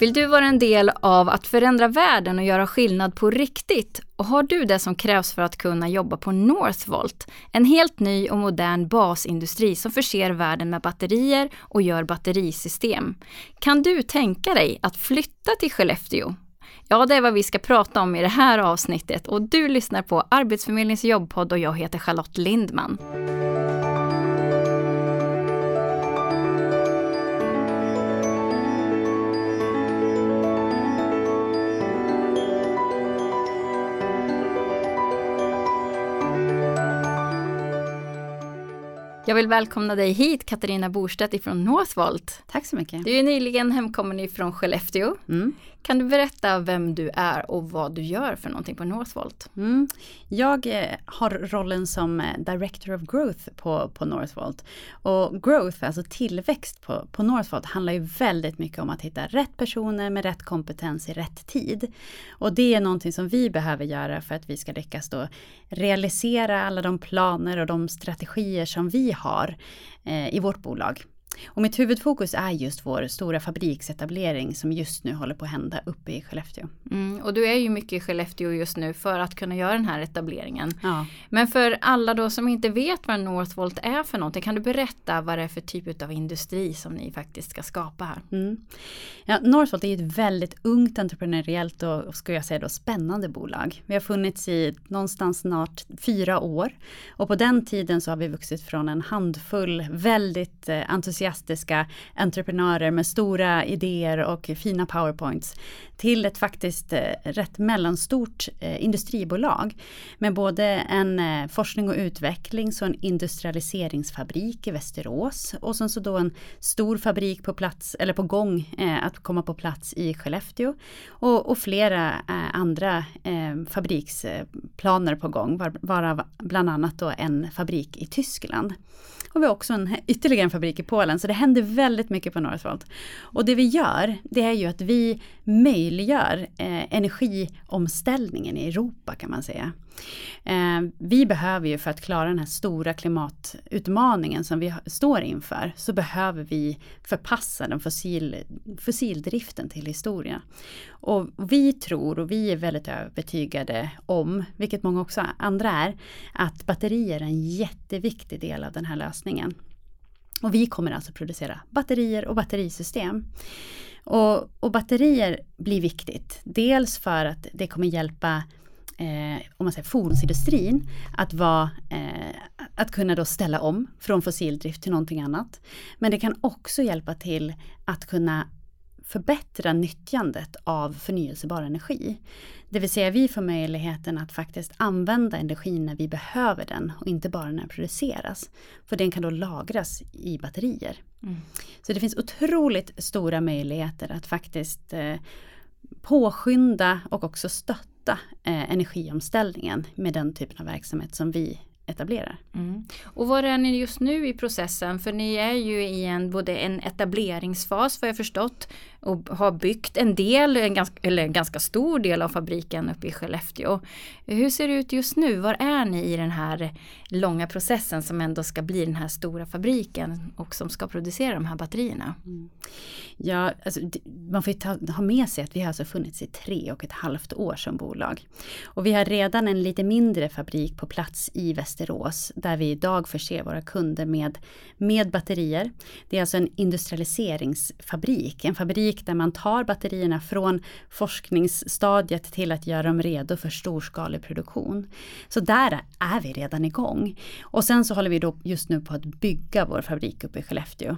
Vill du vara en del av att förändra världen och göra skillnad på riktigt? Och har du det som krävs för att kunna jobba på Northvolt? En helt ny och modern basindustri som förser världen med batterier och gör batterisystem. Kan du tänka dig att flytta till Skellefteå? Ja, det är vad vi ska prata om i det här avsnittet och du lyssnar på Arbetsförmedlingens jobbpodd och jag heter Charlotte Lindman. Jag vill välkomna dig hit Katarina Borstedt ifrån Northvolt. Tack så mycket. Du är nyligen hemkommen ifrån Skellefteå. Mm. Kan du berätta vem du är och vad du gör för någonting på Northvolt? Mm. Jag eh, har rollen som eh, Director of Growth på, på Northvolt. Och growth, alltså tillväxt på, på Northvolt handlar ju väldigt mycket om att hitta rätt personer med rätt kompetens i rätt tid. Och det är någonting som vi behöver göra för att vi ska lyckas då realisera alla de planer och de strategier som vi har eh, i vårt bolag. Och mitt huvudfokus är just vår stora fabriksetablering som just nu håller på att hända uppe i Skellefteå. Mm, och du är ju mycket i Skellefteå just nu för att kunna göra den här etableringen. Ja. Men för alla då som inte vet vad Northvolt är för någonting, kan du berätta vad det är för typ av industri som ni faktiskt ska skapa här? Mm. Ja, Northvolt är ett väldigt ungt entreprenöriellt och ska jag säga då spännande bolag. Vi har funnits i någonstans snart fyra år och på den tiden så har vi vuxit från en handfull väldigt eh, entusiastiska entusiastiska entreprenörer med stora idéer och fina powerpoints till ett faktiskt eh, rätt mellanstort eh, industribolag med både en eh, forskning och utveckling, så en industrialiseringsfabrik i Västerås och sen så då en stor fabrik på plats eller på gång att komma på plats i Skellefteå och, och flera andra fabriksplaner på gång, varav bland annat då en fabrik i Tyskland. Och vi har också en, ytterligare en fabrik i Polen, så det händer väldigt mycket på Northvolt. Och det vi gör, det är ju att vi möjliggör eh, energiomställningen i Europa kan man säga. Eh, vi behöver ju för att klara den här stora klimatutmaningen som vi står inför, så behöver vi förpassa den fossil, fossildriften till historia. Och vi tror, och vi är väldigt övertygade om, vilket många också andra är, att batterier är en jätteviktig del av den här lösningen. Och vi kommer alltså producera batterier och batterisystem. Och, och batterier blir viktigt. Dels för att det kommer hjälpa eh, om man säger fordonsindustrin att, vara, eh, att kunna då ställa om från fossildrift till någonting annat. Men det kan också hjälpa till att kunna förbättra nyttjandet av förnyelsebar energi. Det vill säga vi får möjligheten att faktiskt använda energin när vi behöver den och inte bara när den produceras. För den kan då lagras i batterier. Mm. Så det finns otroligt stora möjligheter att faktiskt eh, påskynda och också stötta eh, energiomställningen med den typen av verksamhet som vi etablerar. Mm. Och var är ni just nu i processen? För ni är ju i en, både en etableringsfas vad jag förstått och har byggt en del, en ganska, eller en ganska stor del av fabriken uppe i Skellefteå. Hur ser det ut just nu? Var är ni i den här långa processen som ändå ska bli den här stora fabriken och som ska producera de här batterierna? Mm. Ja, alltså, man får ta, ha med sig att vi har alltså funnits i tre och ett halvt år som bolag. Och vi har redan en lite mindre fabrik på plats i Västerås där vi idag förser våra kunder med, med batterier. Det är alltså en industrialiseringsfabrik, en fabrik där man tar batterierna från forskningsstadiet till att göra dem redo för storskalig produktion. Så där är vi redan igång. Och sen så håller vi då just nu på att bygga vår fabrik uppe i Skellefteå.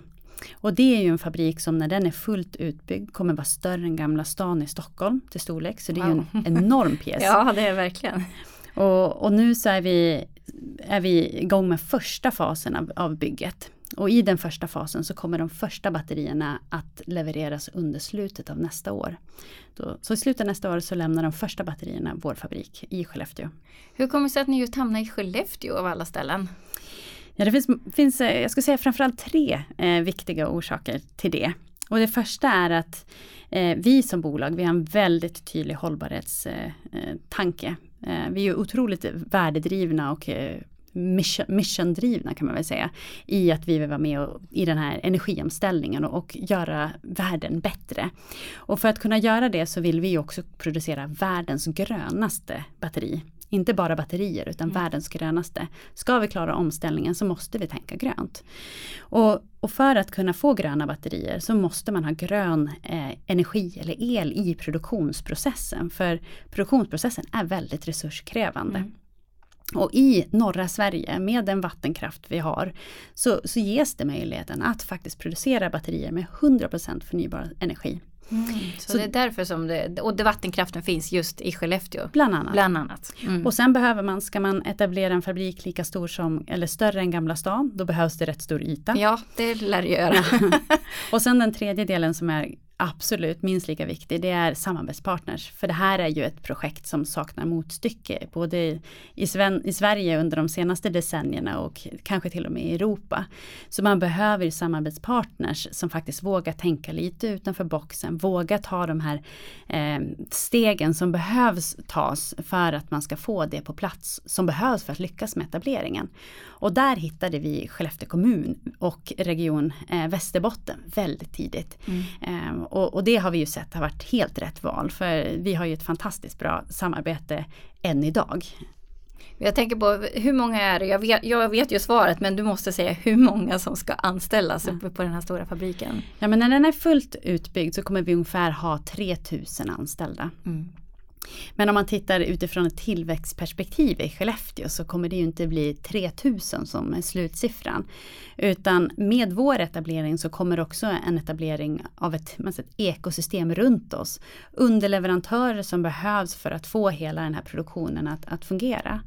Och det är ju en fabrik som när den är fullt utbyggd kommer vara större än Gamla stan i Stockholm till storlek. Så det är wow. ju en enorm pjäs. ja det är verkligen. Och, och, nu så är vi, är vi igång med första fasen av, av bygget. Och i den första fasen så kommer de första batterierna att levereras under slutet av nästa år. Då, så i slutet av nästa år så lämnar de första batterierna vår fabrik i Skellefteå. Hur kommer det sig att ni just hamnar i Skellefteå av alla ställen? Ja, det finns, finns jag skulle säga framförallt tre eh, viktiga orsaker till det. Och det första är att eh, vi som bolag, vi har en väldigt tydlig hållbarhetstanke. Eh, eh Eh, vi är otroligt värdedrivna och eh, mission, missiondrivna kan man väl säga. I att vi vill vara med och, i den här energiomställningen och, och göra världen bättre. Och för att kunna göra det så vill vi också producera världens grönaste batteri. Inte bara batterier utan mm. världens grönaste. Ska vi klara omställningen så måste vi tänka grönt. Och, och för att kunna få gröna batterier så måste man ha grön eh, energi eller el i produktionsprocessen. För produktionsprocessen är väldigt resurskrävande. Mm. Och i norra Sverige med den vattenkraft vi har så, så ges det möjligheten att faktiskt producera batterier med 100% förnybar energi. Mm, så, så, det är därför som det, och det vattenkraften finns just i Skellefteå? Bland annat. Bland annat. Mm. Och sen behöver man, ska man etablera en fabrik lika stor som, eller större än Gamla stan, då behövs det rätt stor yta. Ja, det lär det göra. och sen den tredje delen som är absolut minst lika viktig, det är samarbetspartners. För det här är ju ett projekt som saknar motstycke, både i, Sven i Sverige under de senaste decennierna och kanske till och med i Europa. Så man behöver samarbetspartners som faktiskt vågar tänka lite utanför boxen, våga ta de här eh, stegen som behövs tas för att man ska få det på plats som behövs för att lyckas med etableringen. Och där hittade vi Skellefteå kommun och region eh, Västerbotten väldigt tidigt. Mm. Eh, och, och, det har vi ju sett har varit helt rätt val för vi har ju ett fantastiskt bra samarbete än idag. Jag tänker på hur många är det? Jag vet, jag vet ju svaret men du måste säga hur många som ska anställas ja. uppe på den här stora fabriken. Ja men när den är fullt utbyggd så kommer vi ungefär ha 3000 anställda. Mm. Men om man tittar utifrån ett tillväxtperspektiv i Skellefteå så kommer det ju inte bli 3000 som är slutsiffran. Utan med vår etablering så kommer också en etablering av ett, ett ekosystem runt oss. Underleverantörer som behövs för att få hela den här produktionen att, att fungera.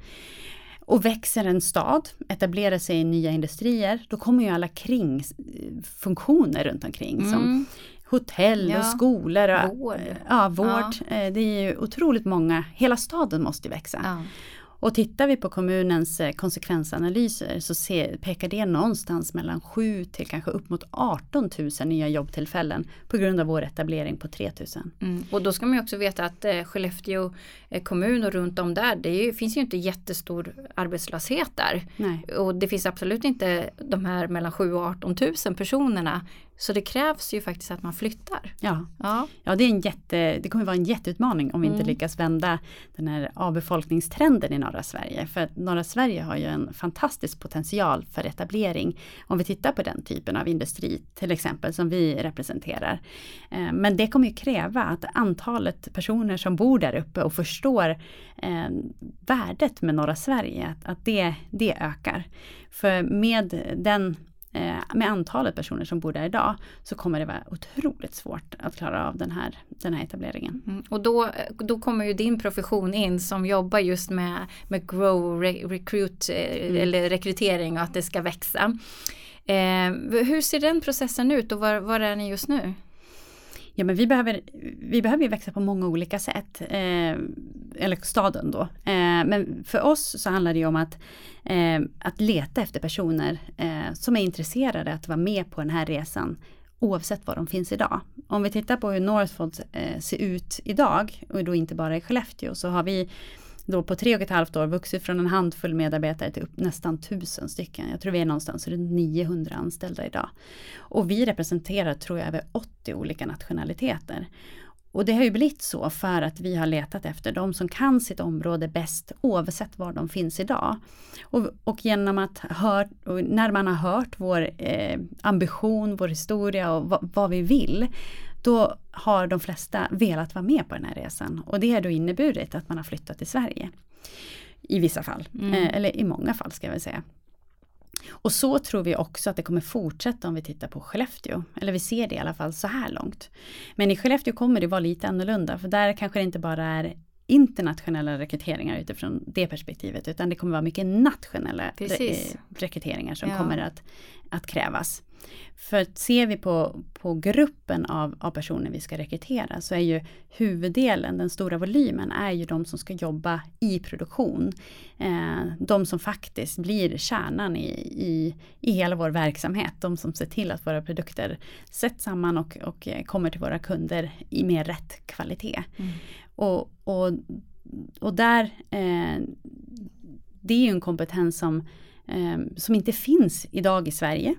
Och växer en stad, etablerar sig i nya industrier, då kommer ju alla kringfunktioner runt omkring. Mm. Som hotell ja. och skolor. Och, vård. Ja, vård. Ja. Eh, det är ju otroligt många, hela staden måste växa. Ja. Och tittar vi på kommunens eh, konsekvensanalyser så ser, pekar det någonstans mellan 7 till kanske upp mot 18 000 nya jobbtillfällen på grund av vår etablering på 3 000. Mm. Och då ska man också veta att eh, Skellefteå kommun och runt om där det ju, finns ju inte jättestor arbetslöshet där. Nej. Och det finns absolut inte de här mellan 7 och 18 000 personerna så det krävs ju faktiskt att man flyttar. Ja, ja. ja det, är en jätte, det kommer vara en jätteutmaning om vi mm. inte lyckas vända den här avbefolkningstrenden i norra Sverige. För att norra Sverige har ju en fantastisk potential för etablering. Om vi tittar på den typen av industri till exempel som vi representerar. Eh, men det kommer ju kräva att antalet personer som bor där uppe och förstår eh, värdet med norra Sverige, att, det, det ökar. För med den med antalet personer som bor där idag så kommer det vara otroligt svårt att klara av den här, den här etableringen. Mm. Och då, då kommer ju din profession in som jobbar just med, med grow, re, recruit eh, mm. eller rekrytering och att det ska växa. Eh, hur ser den processen ut och var, var är ni just nu? Ja men vi behöver, vi behöver ju växa på många olika sätt. Eh, eller staden då. Eh, men för oss så handlar det ju om att, eh, att leta efter personer eh, som är intresserade att vara med på den här resan oavsett var de finns idag. Om vi tittar på hur Northvolt eh, ser ut idag och då inte bara i Skellefteå så har vi då på tre och ett halvt år vuxit från en handfull medarbetare till upp nästan tusen stycken. Jag tror vi är någonstans runt 900 anställda idag. Och vi representerar tror jag över 80 olika nationaliteter. Och det har ju blivit så för att vi har letat efter de som kan sitt område bäst oavsett var de finns idag. Och, och genom att hör, när man har hört vår eh, ambition, vår historia och vad vi vill då har de flesta velat vara med på den här resan. Och det har då inneburit att man har flyttat till Sverige. I vissa fall, mm. eh, eller i många fall ska jag väl säga. Och så tror vi också att det kommer fortsätta om vi tittar på Skellefteå. Eller vi ser det i alla fall så här långt. Men i Skellefteå kommer det vara lite annorlunda för där kanske det inte bara är internationella rekryteringar utifrån det perspektivet utan det kommer vara mycket nationella re rekryteringar som ja. kommer att, att krävas. För ser vi på, på gruppen av, av personer vi ska rekrytera så är ju huvuddelen, den stora volymen, är ju de som ska jobba i produktion. Eh, de som faktiskt blir kärnan i, i, i hela vår verksamhet. De som ser till att våra produkter sätts samman och, och kommer till våra kunder i mer rätt kvalitet. Mm. Och, och, och där eh, det är ju en kompetens som, eh, som inte finns idag i Sverige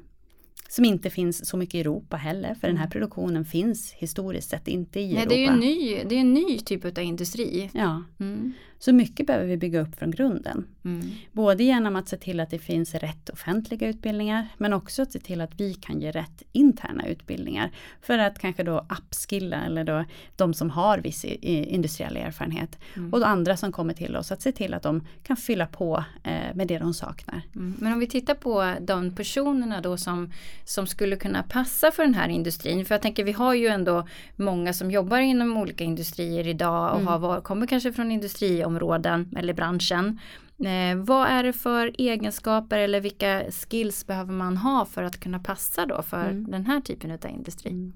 som inte finns så mycket i Europa heller, för den här mm. produktionen finns historiskt sett inte i Nej, Europa. Det är ju en ny, det är en ny typ av industri. Ja. Mm. Så mycket behöver vi bygga upp från grunden. Mm. Både genom att se till att det finns rätt offentliga utbildningar men också att se till att vi kan ge rätt interna utbildningar. För att kanske då upskilla eller då de som har viss industriell erfarenhet. Mm. Och andra som kommer till oss att se till att de kan fylla på eh, med det de saknar. Mm. Men om vi tittar på de personerna då som, som skulle kunna passa för den här industrin. För jag tänker vi har ju ändå många som jobbar inom olika industrier idag och mm. har, kommer kanske från industriområden områden eller branschen. Eh, vad är det för egenskaper eller vilka skills behöver man ha för att kunna passa då för mm. den här typen av industri?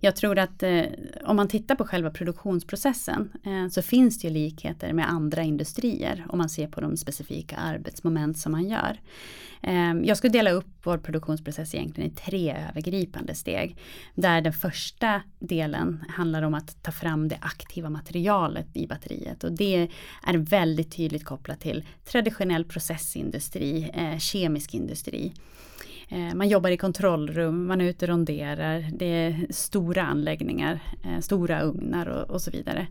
Jag tror att eh, om man tittar på själva produktionsprocessen eh, så finns det ju likheter med andra industrier om man ser på de specifika arbetsmoment som man gör. Eh, jag skulle dela upp vår produktionsprocess egentligen i tre övergripande steg. Där den första delen handlar om att ta fram det aktiva materialet i batteriet och det är väldigt tydligt kopplat till traditionell processindustri, eh, kemisk industri. Eh, man jobbar i kontrollrum, man är ute och ronderar, det är stora anläggningar, eh, stora ugnar och, och så vidare.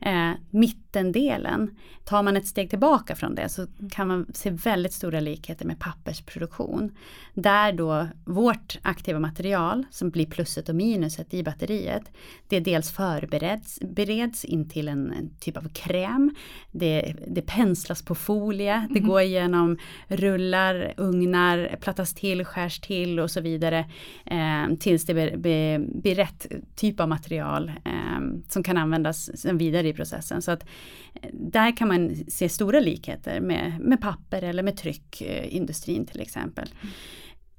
Eh, mittendelen, tar man ett steg tillbaka från det så kan man se väldigt stora likheter med pappersproduktion. Där då vårt aktiva material som blir plusset och minuset i batteriet, det dels förbereds bereds in till en, en typ av kräm. Det, det penslas på folie, det mm. går igenom rullar, ugnar, plattas till, skärs till och så vidare. Eh, tills det blir, blir rätt typ av material eh, som kan användas vidare i processen. Så att eh, där kan man se stora likheter med, med papper eller med tryckindustrin till exempel.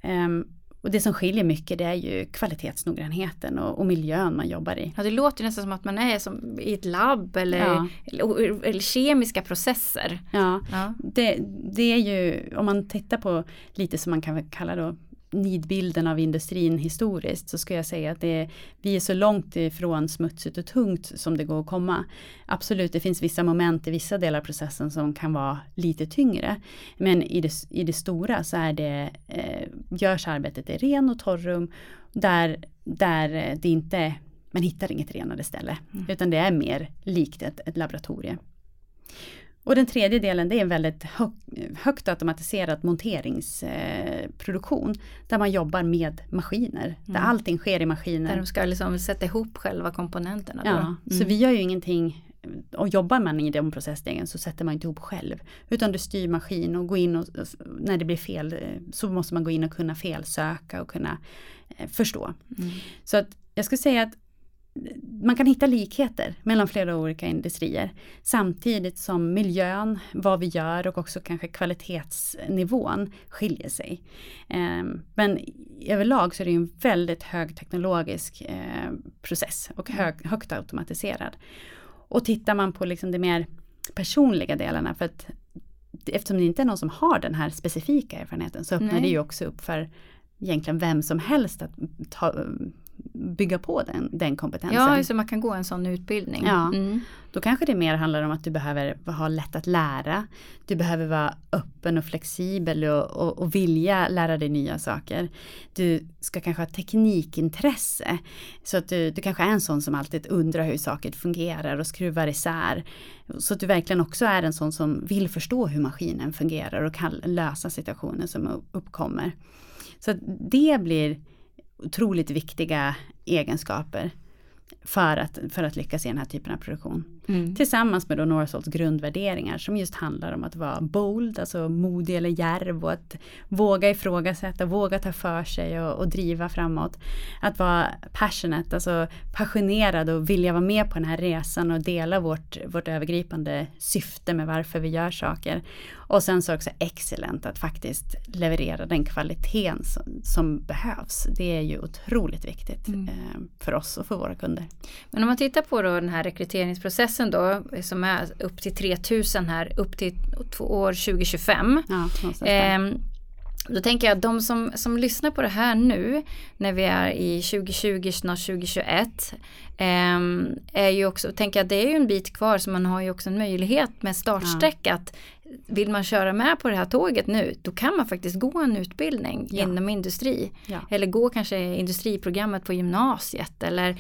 Mm. Och det som skiljer mycket det är ju kvalitetsnoggrannheten och, och, miljön man jobbar i. Ja, det låter nästan som att man är som i ett labb eller, ja. eller, eller, kemiska processer. Ja, ja. Det, det, är ju om man tittar på lite som man kan kalla då nidbilden av industrin historiskt så skulle jag säga att det är, vi är så långt ifrån smutsigt och tungt som det går att komma. Absolut, det finns vissa moment i vissa delar av processen som kan vara lite tyngre. Men i det, i det stora så är det, eh, görs arbetet i ren och torrum där, där det inte, man hittar inget renare ställe. Mm. Utan det är mer likt ett, ett laboratorium. Och den tredje delen det är en väldigt hög, högt automatiserad monteringsproduktion. Eh, där man jobbar med maskiner. Mm. Där allting sker i maskiner. Där de ska liksom sätta ihop själva komponenterna. Ja, mm. så vi gör ju ingenting och jobbar man i de processstegen så sätter man inte ihop själv. Utan du styr maskin och går in och när det blir fel eh, så måste man gå in och kunna felsöka och kunna eh, förstå. Mm. Så att jag skulle säga att man kan hitta likheter mellan flera olika industrier. Samtidigt som miljön, vad vi gör och också kanske kvalitetsnivån skiljer sig. Ehm, men överlag så är det en väldigt högteknologisk eh, process och hög, högt automatiserad. Och tittar man på liksom de mer personliga delarna, för att eftersom det inte är någon som har den här specifika erfarenheten så öppnar Nej. det ju också upp för egentligen vem som helst att ta, bygga på den, den kompetensen. Ja, så man kan gå en sån utbildning. Ja, mm. Då kanske det mer handlar om att du behöver ha lätt att lära. Du behöver vara öppen och flexibel och, och, och vilja lära dig nya saker. Du ska kanske ha teknikintresse. Så att du, du kanske är en sån som alltid undrar hur saker fungerar och skruvar isär. Så att du verkligen också är en sån som vill förstå hur maskinen fungerar och kan lösa situationer som uppkommer. Så det blir otroligt viktiga egenskaper för att, för att lyckas i den här typen av produktion. Mm. Tillsammans med då Northvolts grundvärderingar som just handlar om att vara bold, alltså modig eller järv och att våga ifrågasätta, våga ta för sig och, och driva framåt. Att vara passionate, alltså passionerad och vilja vara med på den här resan och dela vårt, vårt övergripande syfte med varför vi gör saker. Och sen så också excellent att faktiskt leverera den kvaliteten som, som behövs. Det är ju otroligt viktigt mm. eh, för oss och för våra kunder. Men om man tittar på då den här rekryteringsprocessen då som är upp till 3000 här upp till år 2025. Ja, eh, då tänker jag att de som, som lyssnar på det här nu när vi är i 2020, snart 2021 eh, är ju också, tänker jag det är ju en bit kvar så man har ju också en möjlighet med startsträck ja. att vill man köra med på det här tåget nu, då kan man faktiskt gå en utbildning ja. inom industri. Ja. Eller gå kanske industriprogrammet på gymnasiet eller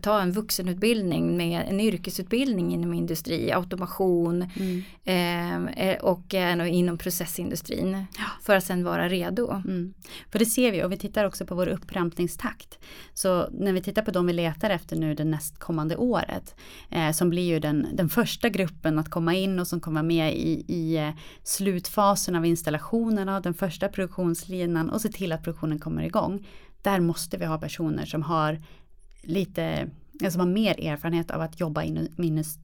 ta en vuxenutbildning med en yrkesutbildning inom industri, automation mm. eh, eh och eh, inom processindustrin. Ja. För att sen vara redo. Mm. För det ser vi och vi tittar också på vår upprampningstakt. Så när vi tittar på de vi letar efter nu det nästkommande året, eh, som blir ju den, den första gruppen att komma in och som kommer med i, i i eh, slutfasen av installationen av den första produktionslinan och se till att produktionen kommer igång. Där måste vi ha personer som har lite som har mer erfarenhet av att jobba inom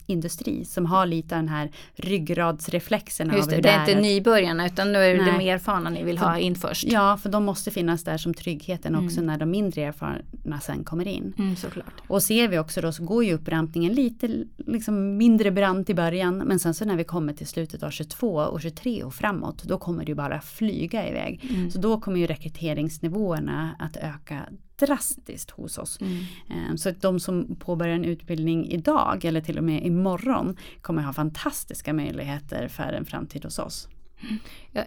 industri, som har lite den här ryggradsreflexen. Just det, det är inte nybörjarna utan nu är det de erfarna ni vill ha in först. Ja, för de måste finnas där som tryggheten också mm. när de mindre erfarna sen kommer in. Mm, såklart. Och ser vi också då så går ju upprampningen lite liksom mindre brant i början men sen så när vi kommer till slutet av 22 och 23 och framåt då kommer det ju bara flyga iväg. Mm. Så då kommer ju rekryteringsnivåerna att öka drastiskt hos oss. Mm. Eh, så att de som påbörjar en utbildning idag eller till och med imorgon kommer ha fantastiska möjligheter för en framtid hos oss.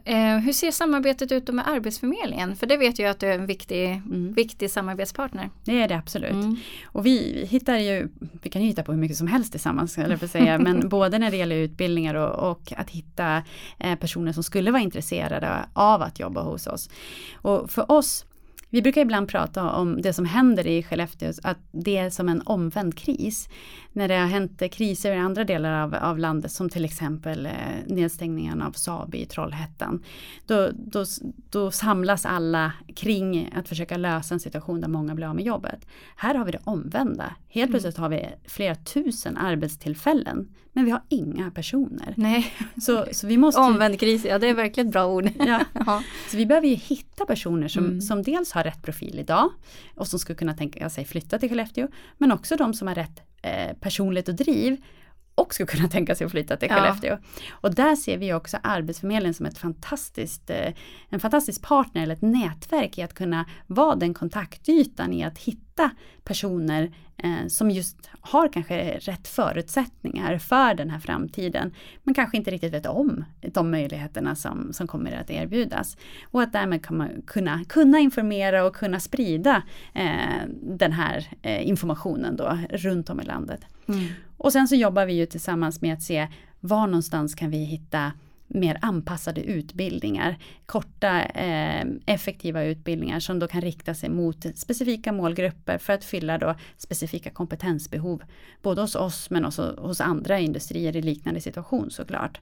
Eh, hur ser samarbetet ut med Arbetsförmedlingen? För det vet jag att du är en viktig, mm. viktig samarbetspartner. Det är det absolut. Mm. Och vi hittar ju, vi kan ju hitta på hur mycket som helst tillsammans, eller för säga, men både när det gäller utbildningar och, och att hitta eh, personer som skulle vara intresserade av att jobba hos oss. Och för oss vi brukar ibland prata om det som händer i Skellefteå, att det är som en omvänd kris. När det har hänt kriser i andra delar av, av landet, som till exempel eh, nedstängningen av Saab i Trollhättan. Då, då, då samlas alla kring att försöka lösa en situation där många blir av med jobbet. Här har vi det omvända. Helt mm. plötsligt har vi flera tusen arbetstillfällen men vi har inga personer. Nej. Så, så vi måste Omvänd kris, ja det är verkligen ett bra ord. Ja. ja. Så vi behöver ju hitta personer som, mm. som dels har rätt profil idag och som skulle kunna tänka sig flytta till Skellefteå. Men också de som har rätt eh, personlighet och driv och skulle kunna tänka sig att flytta till Skellefteå. Ja. Och där ser vi också Arbetsförmedlingen som ett fantastiskt, eh, en fantastisk partner eller ett nätverk i att kunna vara den kontaktytan i att hitta personer som just har kanske rätt förutsättningar för den här framtiden. Men kanske inte riktigt vet om de möjligheterna som, som kommer att erbjudas. Och att därmed kunna, kunna informera och kunna sprida eh, den här eh, informationen då runt om i landet. Mm. Och sen så jobbar vi ju tillsammans med att se var någonstans kan vi hitta mer anpassade utbildningar. Korta eh, effektiva utbildningar som då kan rikta sig mot specifika målgrupper för att fylla då specifika kompetensbehov. Både hos oss men också hos andra industrier i liknande situation såklart.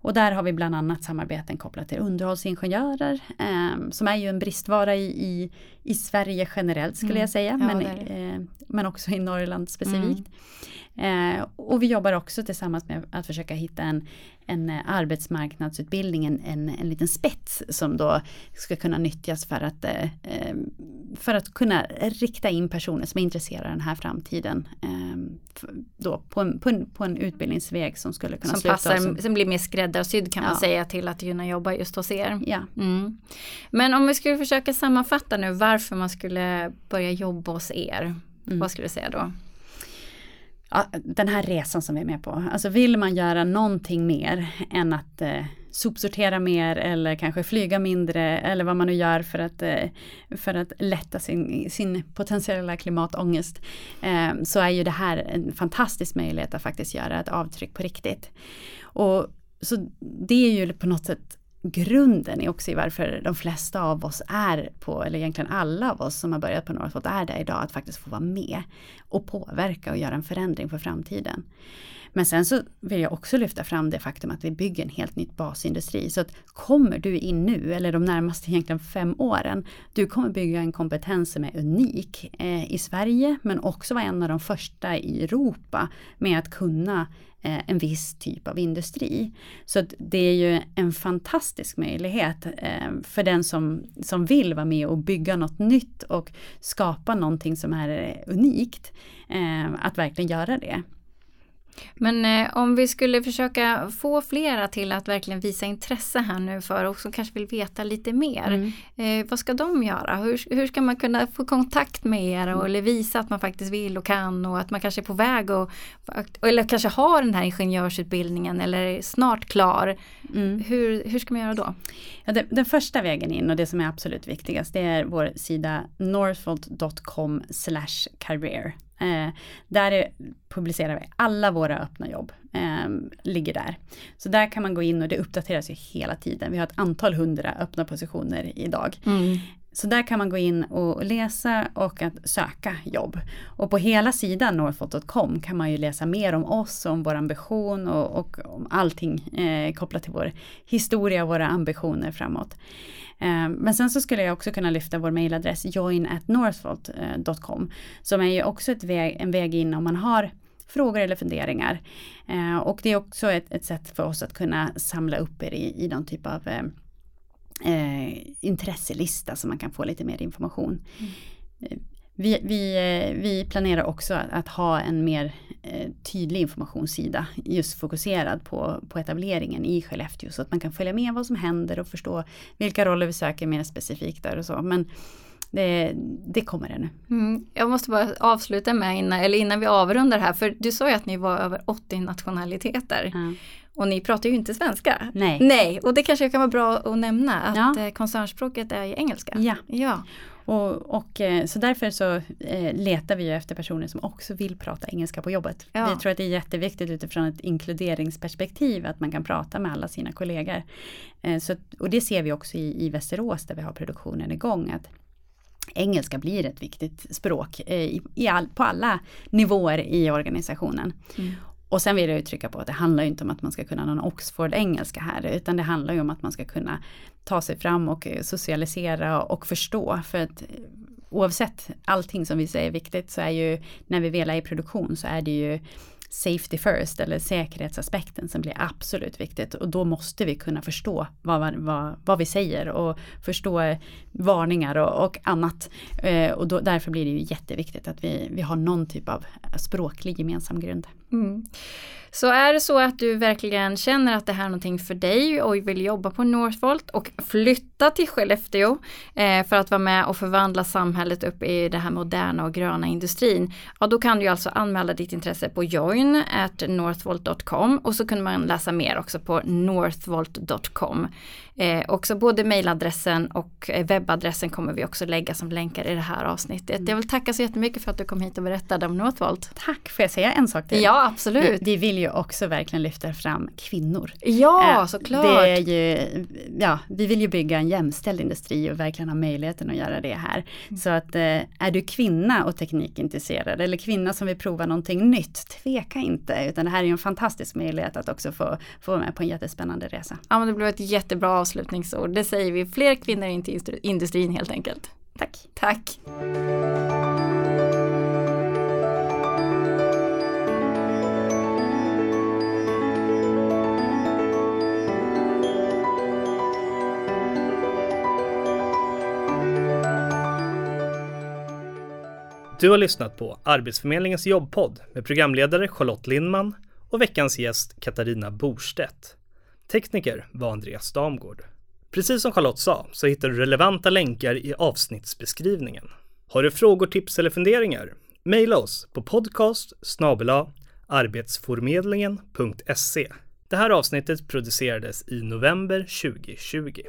Och där har vi bland annat samarbeten kopplat till underhållsingenjörer eh, som är ju en bristvara i, i, i Sverige generellt skulle mm. jag säga, ja, men, eh, men också i Norrland specifikt. Mm. Eh, och vi jobbar också tillsammans med att försöka hitta en, en eh, arbetsmarknadsutbildning, en, en, en liten spets som då ska kunna nyttjas för att, eh, eh, för att kunna rikta in personer som är intresserade av den här framtiden. Då på, en, på, en, på en utbildningsväg som skulle kunna som sluta. Passar, som, som blir mer skräddarsydd kan man säga till att kunna jobba just hos er. Ja. Mm. Men om vi skulle försöka sammanfatta nu varför man skulle börja jobba hos er. Mm. Vad skulle du säga då? Ja, den här resan som vi är med på. Alltså vill man göra någonting mer än att eh, sopsortera mer eller kanske flyga mindre eller vad man nu gör för att, eh, för att lätta sin, sin potentiella klimatångest. Eh, så är ju det här en fantastisk möjlighet att faktiskt göra ett avtryck på riktigt. Och så det är ju på något sätt grunden är också i varför de flesta av oss är på, eller egentligen alla av oss som har börjat på Northvolt är där idag, att faktiskt få vara med och påverka och göra en förändring för framtiden. Men sen så vill jag också lyfta fram det faktum att vi bygger en helt nytt basindustri. Så att kommer du in nu, eller de närmaste egentligen fem åren, du kommer bygga en kompetens som är unik eh, i Sverige, men också vara en av de första i Europa med att kunna eh, en viss typ av industri. Så det är ju en fantastisk möjlighet eh, för den som, som vill vara med och bygga något nytt och skapa någonting som är unikt, eh, att verkligen göra det. Men eh, om vi skulle försöka få flera till att verkligen visa intresse här nu för och som kanske vill veta lite mer. Mm. Eh, vad ska de göra? Hur, hur ska man kunna få kontakt med er och, eller visa att man faktiskt vill och kan och att man kanske är på väg och eller kanske har den här ingenjörsutbildningen eller är snart klar. Mm. Hur, hur ska man göra då? Ja, den, den, första vägen in och det som är absolut viktigast det är vår sida northvolt.com career. Eh, där är, publicerar vi alla våra öppna jobb. Eh, ligger där. Så där kan man gå in och det uppdateras ju hela tiden. Vi har ett antal hundra öppna positioner idag. Mm. Så där kan man gå in och läsa och att söka jobb. Och på hela sidan northvolt.com kan man ju läsa mer om oss, om vår ambition och, och om allting eh, kopplat till vår historia och våra ambitioner framåt. Eh, men sen så skulle jag också kunna lyfta vår mejladress joinatnorthvolt.com som är ju också ett väg, en väg in om man har frågor eller funderingar. Eh, och det är också ett, ett, sätt för oss att kunna samla upp er i, i någon typ av eh, eh, eh, intresselista så man kan få lite mer information. Mm. Vi, vi, eh, vi, planerar också att, att ha en mer eh, tydlig informationssida just fokuserad på, på etableringen i Skellefteå så att man kan följa med vad som händer och förstå vilka roller vi söker mer specifikt där och så. Men det, det kommer det nu. Mm. Jag måste bara avsluta med innan, eller innan vi avrundar här, för du sa ju att ni var över 80 nationaliteter. Mm. Och ni pratar ju inte svenska. Nej. Nej, och det kanske kan vara bra att nämna att ja. Eh, koncernspråket är engelska. Ja. ja. Och, och, eh, så därför så eh, letar vi efter personer som också vill prata engelska på jobbet. Ja. Vi tror att det är jätteviktigt utifrån ett inkluderingsperspektiv att man kan prata med alla sina kollegor. Så, och det ser vi också i, i Västerås där vi har produktionen igång. Att engelska blir ett viktigt språk i, i all, på alla nivåer i organisationen. Mm. Och sen vill jag ju trycka på att det handlar inte om att man ska kunna någon Oxford-engelska här, utan det handlar ju om att man ska kunna ta sig fram och eh, socialisera och förstå. För att eh, oavsett allting som vi säger är viktigt så är ju när vi väl är i produktion så är det ju safety first eller säkerhetsaspekten som blir absolut viktigt och då måste vi kunna förstå vad, vad, vad vi säger och förstå varningar och, och annat. Eh, och då, därför blir det ju jätteviktigt att vi, vi har någon typ av språklig gemensam grund. Mm. Så är det så att du verkligen känner att det här är någonting för dig och vill jobba på Northvolt och flytta till Skellefteå eh, för att vara med och förvandla samhället upp i det här moderna och gröna industrin. Ja, då kan du alltså anmäla ditt intresse på join at northvolt.com och så kan man läsa mer också på northvolt.com. Eh, också både mejladressen och eh, webbadressen kommer vi också lägga som länkar i det här avsnittet. Mm. Jag vill tacka så jättemycket för att du kom hit och berättade om Northvolt. Tack, får jag säga en sak till? Ja, absolut. Vi, vi vill ju också verkligen lyfta fram kvinnor. Ja, eh, såklart. Det är ju, ja, vi vill ju bygga en jämställd industri och verkligen ha möjligheten att göra det här. Mm. Så att eh, är du kvinna och teknikintresserad eller kvinna som vill prova någonting nytt, tveka inte, utan det här är ju en fantastisk möjlighet att också få, få vara med på en jättespännande resa. Ja, men det blev ett jättebra avslutningsord. Det säger vi, fler kvinnor in till industrin helt enkelt. Tack. Tack. Du har lyssnat på Arbetsförmedlingens jobbpodd med programledare Charlotte Lindman och veckans gäst Katarina Borstedt. Tekniker var Andreas Damgård. Precis som Charlotte sa så hittar du relevanta länkar i avsnittsbeskrivningen. Har du frågor, tips eller funderingar? Maila oss på podcast arbetsformedlingen.se. Det här avsnittet producerades i november 2020.